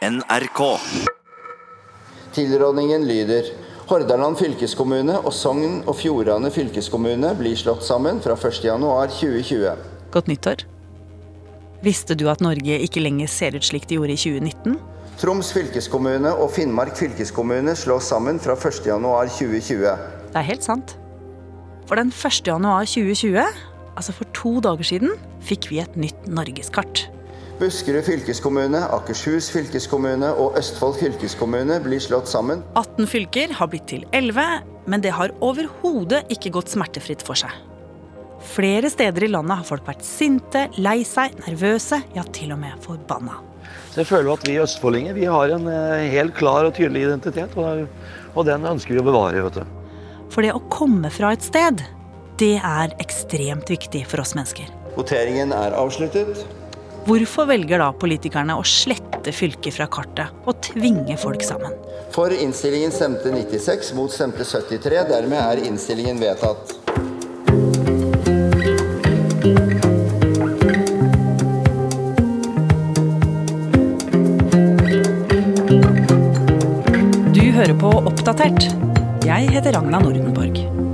NRK. Tilrådningen lyder Hordaland fylkeskommune og Sogn og Fjordane fylkeskommune blir slått sammen fra 1.1.2020. Godt nyttår. Visste du at Norge ikke lenger ser ut slik de gjorde i 2019? Troms fylkeskommune og Finnmark fylkeskommune slås sammen fra 1.1.2020. Det er helt sant. For den 1. januar 2020, altså for to dager siden, fikk vi et nytt norgeskart. Buskerud fylkeskommune, Akershus fylkeskommune og Østfold fylkeskommune blir slått sammen. 18 fylker har blitt til 11, men det har overhodet ikke gått smertefritt for seg. Flere steder i landet har folk vært sinte, lei seg, nervøse, ja til og med forbanna. Så jeg føler at vi østfoldinger vi har en eh, helt klar og tydelig identitet, og, og den ønsker vi å bevare. vet du. For det å komme fra et sted, det er ekstremt viktig for oss mennesker. Voteringen er avsluttet. Hvorfor velger da politikerne å slette fylket fra kartet og tvinge folk sammen? For innstillingen stemte 96, mot stemte 73. Dermed er innstillingen vedtatt. Du hører på Oppdatert. Jeg heter Ragna Nordenborg.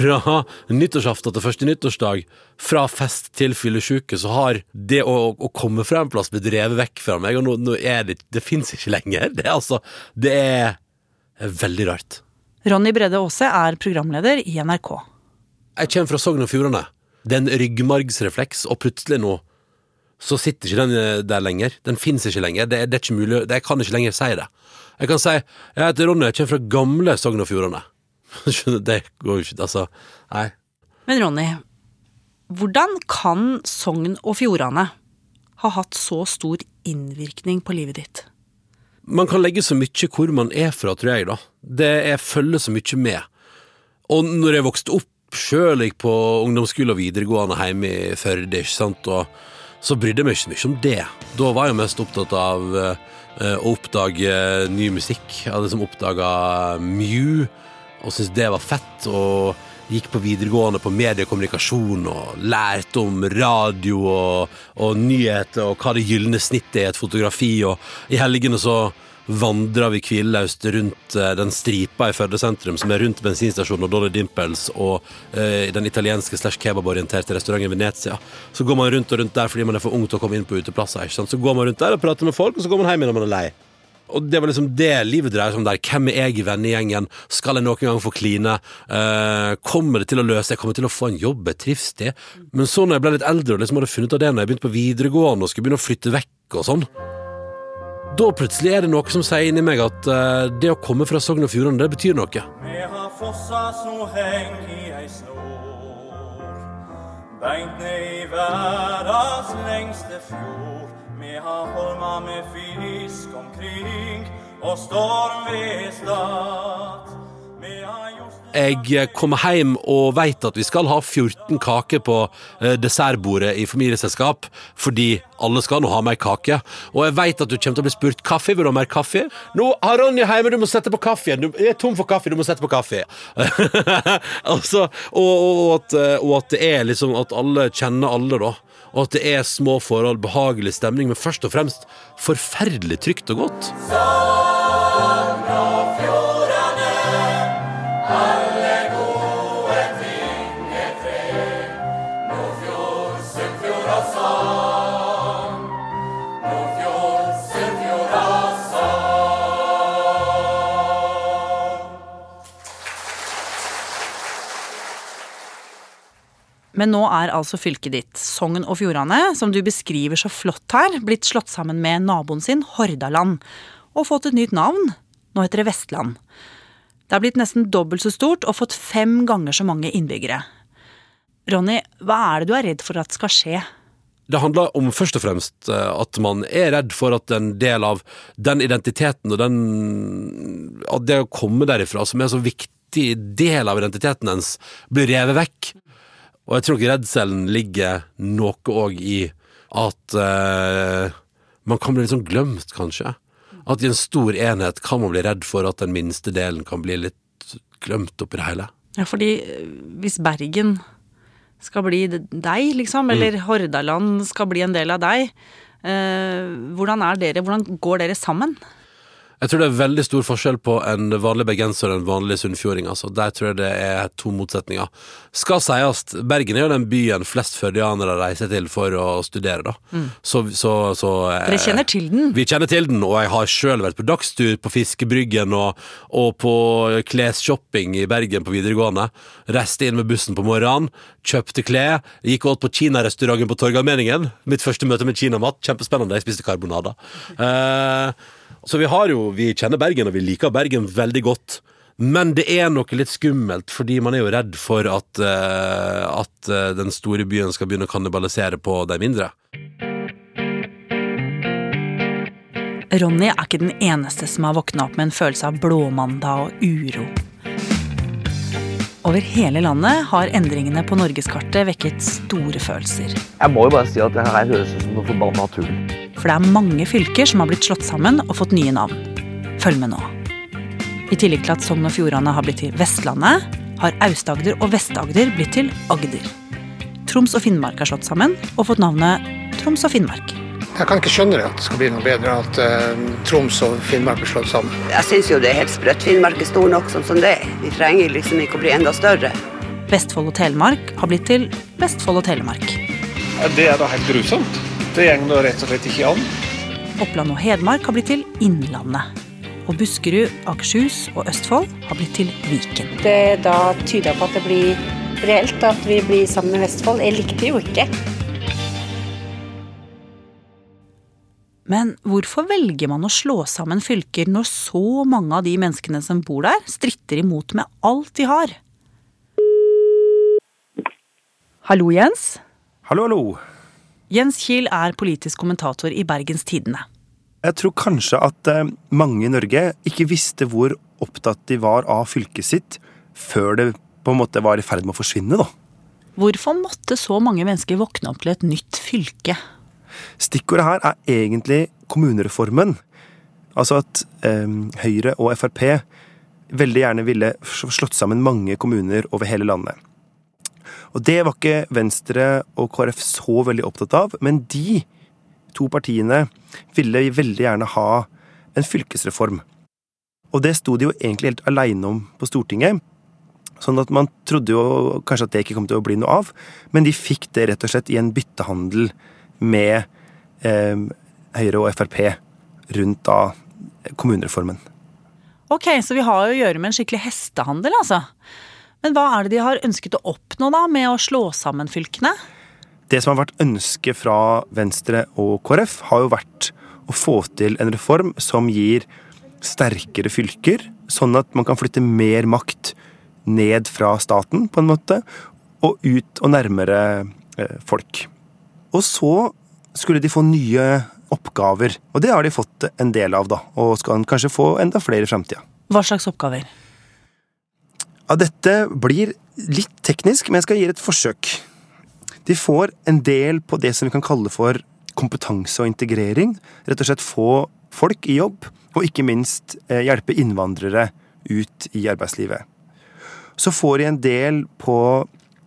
Fra nyttårsaften til første nyttårsdag, fra fest til fyllesyke, så har det å, å komme fra en plass blitt revet vekk fra meg, og nå, nå er det Det fins ikke lenger. Det er altså Det er, er veldig rart. Ronny Brede Aase er programleder i NRK. Jeg kommer fra Sogn og Fjordane. Det er en ryggmargsrefleks, og plutselig nå så sitter ikke den eh, der lenger. Den fins ikke lenger. Det, det er ikke mulig. Det, jeg kan ikke lenger si det. Jeg kan si jeg heter Ronny, jeg kommer fra gamle Sogn og Fjordane. Det går jo ikke Altså, nei. Men Ronny, hvordan kan Sogn og Fjordane ha hatt så stor innvirkning på livet ditt? Man kan legge så mye hvor man er fra, tror jeg, da. Det Jeg følger så mye med. Og når jeg vokste opp sjøl, gikk på ungdomsskole og videregående hjemme i Førde, ikke sant, og så brydde jeg meg ikke så mye om det. Da var jeg mest opptatt av eh, å oppdage ny musikk. Jeg hadde liksom oppdaga Mew, og syntes det var fett. Og gikk på videregående på mediekommunikasjon og lærte om radio og, og nyheter og hva det gylne snittet er i et fotografi. Og i helgene så vandra vi hvileløst rundt eh, den stripa i Førde sentrum som er rundt bensinstasjonen og Dolly Dimples og eh, den italienske slash kebaborienterte restauranten Venezia. Så går man rundt og rundt der fordi man er for ung til å komme inn på uteplasser. Så går man rundt der og prater med folk, og så går man hjem når man er lei. Og det var liksom det livet dreier seg om der. Hvem er jeg i vennegjengen? Skal jeg noen gang få kline? Eh, kommer det til å løse? Jeg kommer til å få en jobb jeg trives det? Men så når jeg ble litt eldre og liksom hadde funnet av det når jeg begynte på videregående og skulle begynne å flytte vekk og sånn, da plutselig er det noe som sier inni meg at eh, det å komme fra Sogn og Fjordane, det betyr noe. Vi har fossa som heng i ei snor. Beint ned i verdas lengste fjord. Vi har holma med fisk omkring og storm ved stad. Jeg kommer hjem og vet at vi skal ha 14 kaker på eh, dessertbordet i familieselskap, fordi alle skal nå ha mer kake. Og jeg vet at du kommer til å bli spurt kaffe. Vil du ha mer kaffe? Nå har Ronja hjemme, du må sette på kaffe. Du er tom for kaffe, du må sette på kaffe. altså, og, og, at, eh, og at det er liksom at alle kjenner alle, da. Og at det er små forhold, behagelig stemning, men først og fremst forferdelig trygt og godt. Men nå er altså fylket ditt, Sogn og Fjordane, som du beskriver så flott her, blitt slått sammen med naboen sin, Hordaland, og fått et nytt navn. Nå heter det Vestland. Det er blitt nesten dobbelt så stort og fått fem ganger så mange innbyggere. Ronny, hva er det du er redd for at skal skje? Det handler om først og fremst eh, at man er redd for at en del av den identiteten og den At det å komme derifra, som er en så viktig del av identiteten ens, blir revet vekk. Og jeg tror ikke redselen ligger noe òg i at uh, man kan bli litt sånn glemt, kanskje. At i en stor enhet kan man bli redd for at den minste delen kan bli litt glemt oppi det hele. Ja, fordi eh, hvis Bergen skal bli deg, liksom. Eller Hordaland skal bli en del av deg. uh, hvordan er dere, hvordan går dere sammen? Jeg tror det er veldig stor forskjell på en vanlig bergenser og en vanlig sunnfjording. Altså. Der tror jeg det er to motsetninger. Skal sies, Bergen er jo den byen flest førdianere reiser til for å studere, da. Så, så, så eh, Dere kjenner til den? Vi kjenner til den, og jeg har sjøl vært på dagstur på Fiskebryggen og, og på klesshopping i Bergen på videregående. Reiste inn med bussen på morgenen, kjøpte klær, gikk åt på kinarestauranten på Torgallmenningen. Mitt første møte med kinamat. Kjempespennende. Jeg spiste karbonader. Eh, så vi har jo Vi kjenner Bergen, og vi liker Bergen veldig godt. Men det er noe litt skummelt, fordi man er jo redd for at, uh, at uh, den store byen skal begynne å kannibalisere på de mindre. Ronny er ikke den eneste som har våkna opp med en følelse av blåmandag og uro. Over hele landet har endringene på norgeskartet vekket store følelser. Jeg må jo bare si at det her høres ut som noe forbanna tull. For det er mange fylker som har blitt slått sammen og fått nye navn. Følg med nå. I tillegg til at Sogn og Fjordane har blitt til Vestlandet, har Aust-Agder og Vest-Agder blitt til Agder. Troms og Finnmark har slått sammen og fått navnet Troms og Finnmark. Jeg kan ikke skjønne det at det skal bli noe bedre at eh, Troms og Finnmark blir slått sammen. Jeg syns jo det er helt sprøtt. Finnmark er stor nok som, som det er. Vi trenger liksom ikke å bli enda større. Vestfold og Telemark har blitt til Vestfold og Telemark. Det er da helt grusomt. Det går da rett og slett ikke an. Oppland og Hedmark har blitt til Innlandet. Og Buskerud, Akershus og Østfold har blitt til Viken. Det da tyder på at det blir reelt at vi blir sammen med Vestfold. Jeg likte jo ikke. Men hvorfor velger man å slå sammen fylker når så mange av de menneskene som bor der, stritter imot med alt de har? Hallo, Jens. Hallo, hallo. Jens Kiel er politisk kommentator i Bergens Tidende. Jeg tror kanskje at eh, mange i Norge ikke visste hvor opptatt de var av fylket sitt før det på en måte var i ferd med å forsvinne, da. Hvorfor måtte så mange mennesker våkne opp til et nytt fylke? Stikkordet her er egentlig kommunereformen. Altså at eh, Høyre og Frp veldig gjerne ville slått sammen mange kommuner over hele landet. Og det var ikke Venstre og KrF så veldig opptatt av, men de to partiene ville veldig gjerne ha en fylkesreform. Og det sto de jo egentlig helt aleine om på Stortinget. Sånn at man trodde jo kanskje at det ikke kom til å bli noe av, men de fikk det rett og slett i en byttehandel med eh, Høyre og Frp rundt da kommunereformen. Ok, så vi har jo å gjøre med en skikkelig hestehandel, altså. Men hva er det de har ønsket å oppnå da med å slå sammen fylkene? Det som har vært ønsket fra Venstre og KrF, har jo vært å få til en reform som gir sterkere fylker, sånn at man kan flytte mer makt ned fra staten, på en måte, og ut og nærmere eh, folk. Og så skulle de få nye oppgaver, og det har de fått en del av, da, og skal kanskje få enda flere i framtida. Hva slags oppgaver? Ja, dette blir litt teknisk, men jeg skal gi et forsøk. De får en del på det som vi kan kalle for kompetanse og integrering. Rett og slett få folk i jobb, og ikke minst eh, hjelpe innvandrere ut i arbeidslivet. Så får de en del på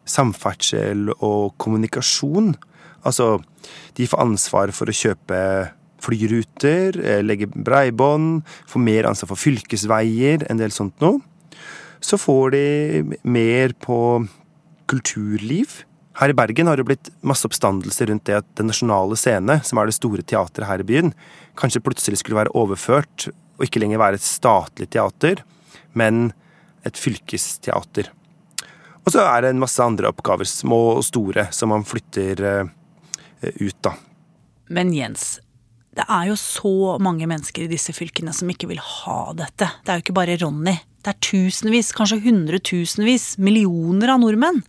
samferdsel og kommunikasjon. Altså, de får ansvar for å kjøpe flyruter, eh, legge breibånd, få mer ansvar for fylkesveier, en del sånt noe. Så får de mer på kulturliv. Her i Bergen har det blitt masse oppstandelser rundt det at Den nasjonale scene, som er det store teatret her i byen, kanskje plutselig skulle være overført og ikke lenger være et statlig teater, men et fylkesteater. Og så er det en masse andre oppgaver, små og store, som man flytter eh, ut, da. Men Jens, det er jo så mange mennesker i disse fylkene som ikke vil ha dette. Det er jo ikke bare Ronny. Det er tusenvis, kanskje hundretusenvis, millioner av nordmenn.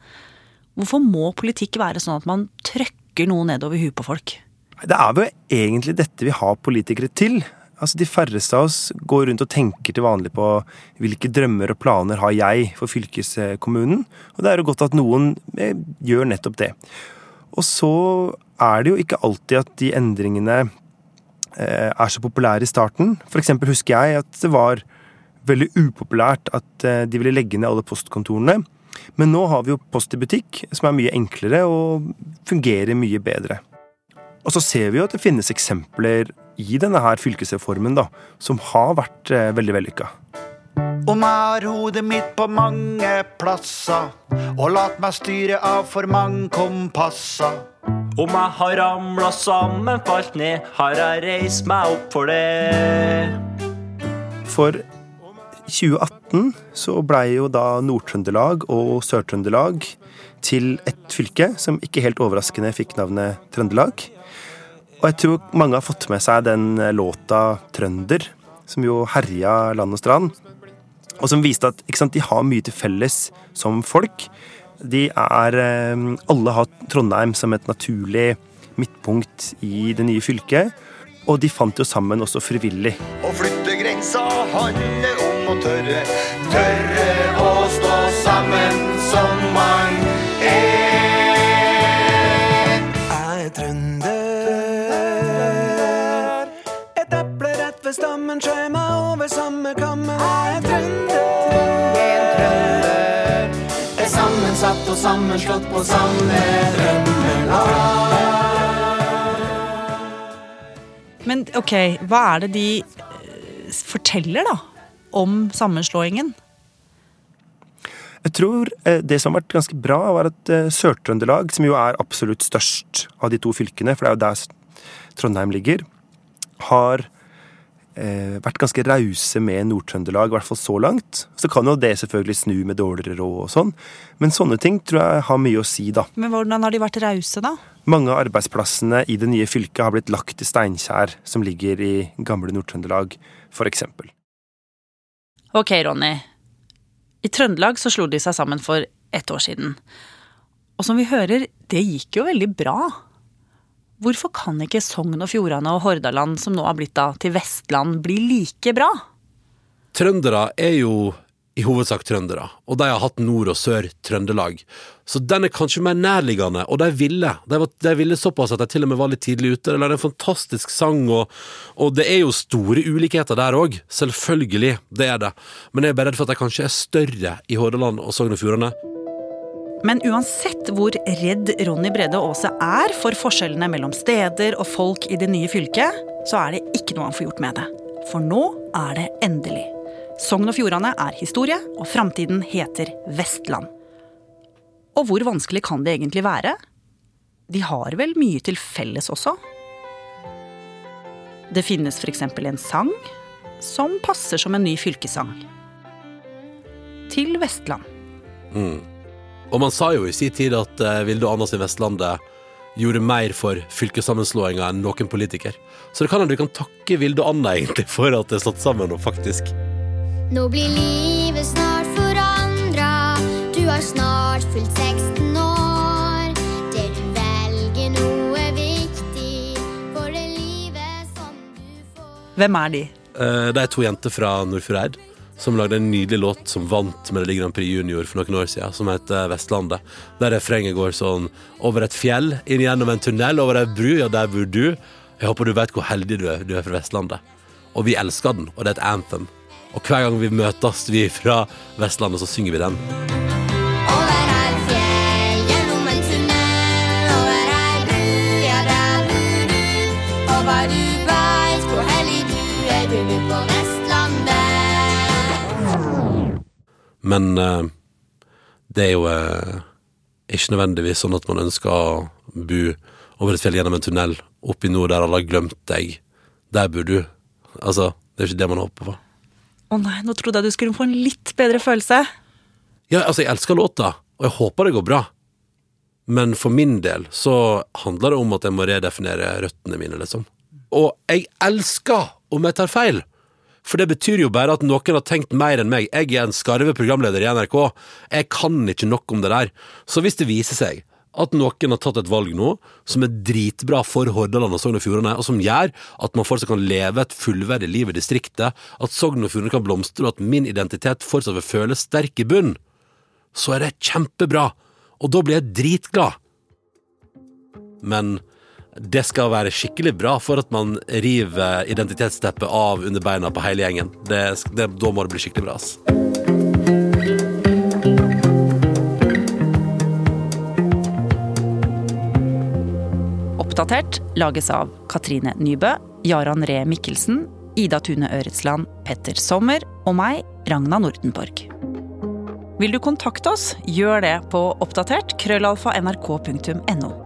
Hvorfor må politikk være sånn at man trøkker noe nedover huet på folk? Det er jo egentlig dette vi har politikere til. Altså De færreste av oss går rundt og tenker til vanlig på hvilke drømmer og planer har jeg for fylkeskommunen, og det er jo godt at noen eh, gjør nettopp det. Og så er det jo ikke alltid at de endringene eh, er så populære i starten. For eksempel husker jeg at det var veldig upopulært at eh, de ville legge ned alle postkontorene. Men nå har vi jo Post i butikk, som er mye enklere og fungerer mye bedre. Og så ser vi jo at det finnes eksempler i denne her fylkesreformen da, som har vært eh, veldig vellykka. Om jeg har hodet mitt på mange plasser og lat meg styre av for mange kompasser. Om jeg har ramla sammen, falt ned, har jeg reist meg opp for det. For 2018 så blei jo da Nord-Trøndelag og Sør-Trøndelag til ett fylke, som ikke helt overraskende fikk navnet Trøndelag. Og jeg tror mange har fått med seg den låta 'Trønder', som jo herja land og strand. Og som viste at sant, de har mye til felles som folk. De er eh, Alle har Trondheim som et naturlig midtpunkt i det nye fylket. Og de fant jo sammen også frivillig. Å flytte grensa handler om å tørre. Tørre å stå sammen som man er. Jeg er trønder. Et eple rett ved stammen skjær meg over samme kammen. Jeg er trønder. Og sammenslått på samme drømmelag. Men ok, hva er det de eh, forteller da om sammenslåingen? Jeg tror eh, det som har vært ganske bra, var at eh, Sør-Trøndelag, som jo er absolutt størst av de to fylkene, for det er jo der Trondheim ligger, har eh, vært ganske rause med Nord-Trøndelag, i hvert fall så langt. Så kan jo det selvfølgelig snu med dårligere råd og sånn, men sånne ting tror jeg har mye å si, da. Men hvordan har de vært rause, da? Mange av arbeidsplassene i det nye fylket har blitt lagt til Steinkjer, som ligger i gamle Nord-Trøndelag, for eksempel. Ok, Ronny. I Trøndelag så slo de seg sammen for ett år siden. Og som vi hører, det gikk jo veldig bra. Hvorfor kan ikke Sogn og Fjordane og Hordaland, som nå har blitt da til Vestland, bli like bra? Trøndere er jo i hovedsak trøndere, og de har hatt Nord- og Sør-Trøndelag. Så den er kanskje mer nærliggende, og de ville. De, var, de ville såpass at de til og med var litt tidlig ute. De lagde en fantastisk sang, og, og det er jo store ulikheter der òg. Selvfølgelig, det er det. Men jeg er bare redd for at de kanskje er større i Hordaland og Sogn og Fjordane. Men uansett hvor redd Ronny Brede Aase er for forskjellene mellom steder og folk i det nye fylket, så er det ikke noe han får gjort med det. For nå er det endelig. Sogn og Fjordane er historie, og framtiden heter Vestland. Og hvor vanskelig kan det egentlig være? De har vel mye til felles også? Det finnes f.eks. en sang som passer som en ny fylkessang. Til Vestland. Mm. Og man sa jo i sin tid at eh, Vilde og Anna sin Vestlandet gjorde mer for fylkessammenslåinga enn noen politiker. Så det kan hende du kan takke Vilde og Anna egentlig for at det er slått sammen, nå, faktisk Nå blir livet snart forandra. Du har snart fylt 16 år. Det du velger nå er viktig for det livet som Hvem er de? Eh, Det er to jenter fra Nordfjordeid som lagde en nydelig låt som vant Melodi Grand Prix Junior for noen år siden, som heter Vestlandet. Der refrenget går sånn Over et fjell, inn gjennom en tunnel, over ei bru, ja, der bor du. Jeg håper du vet hvor heldig du er, du er fra Vestlandet. Og vi elsker den, og det er et anthem. Og hver gang vi møtes, vi fra Vestlandet, så synger vi den. Men eh, det er jo eh, ikke nødvendigvis sånn at man ønsker å bo over et fjell gjennom en tunnel opp i nord der alle har glemt deg. Der bor du. Altså, det er ikke det man håper på. Å nei, nå trodde jeg du skulle få en litt bedre følelse. Ja, altså, jeg elsker låta, og jeg håper det går bra. Men for min del så handler det om at jeg må redefinere røttene mine, liksom. Og jeg elsker om jeg tar feil! For det betyr jo bare at noen har tenkt mer enn meg. Jeg er en skarve programleder i NRK. Jeg kan ikke nok om det der. Så hvis det viser seg at noen har tatt et valg nå som er dritbra for Hordaland og Sogn og Fjordane, og som gjør at man fortsatt kan leve et fullverdig liv i distriktet, at Sogn og Fjordane kan blomstre, og at min identitet fortsatt vil føles sterk i bunn, så er det kjempebra. Og da blir jeg dritglad. Men det skal være skikkelig bra for at man river identitetsteppet av under beina på hele gjengen. Det, det, da må det bli skikkelig bra. Ass. Oppdatert lages av Katrine Nybø, Jaran Ree Mikkelsen, Ida Tune Øretsland, Petter Sommer og meg, Ragna Nordenborg. Vil du kontakte oss, gjør det på oppdatert krøllalfa.nrk.no.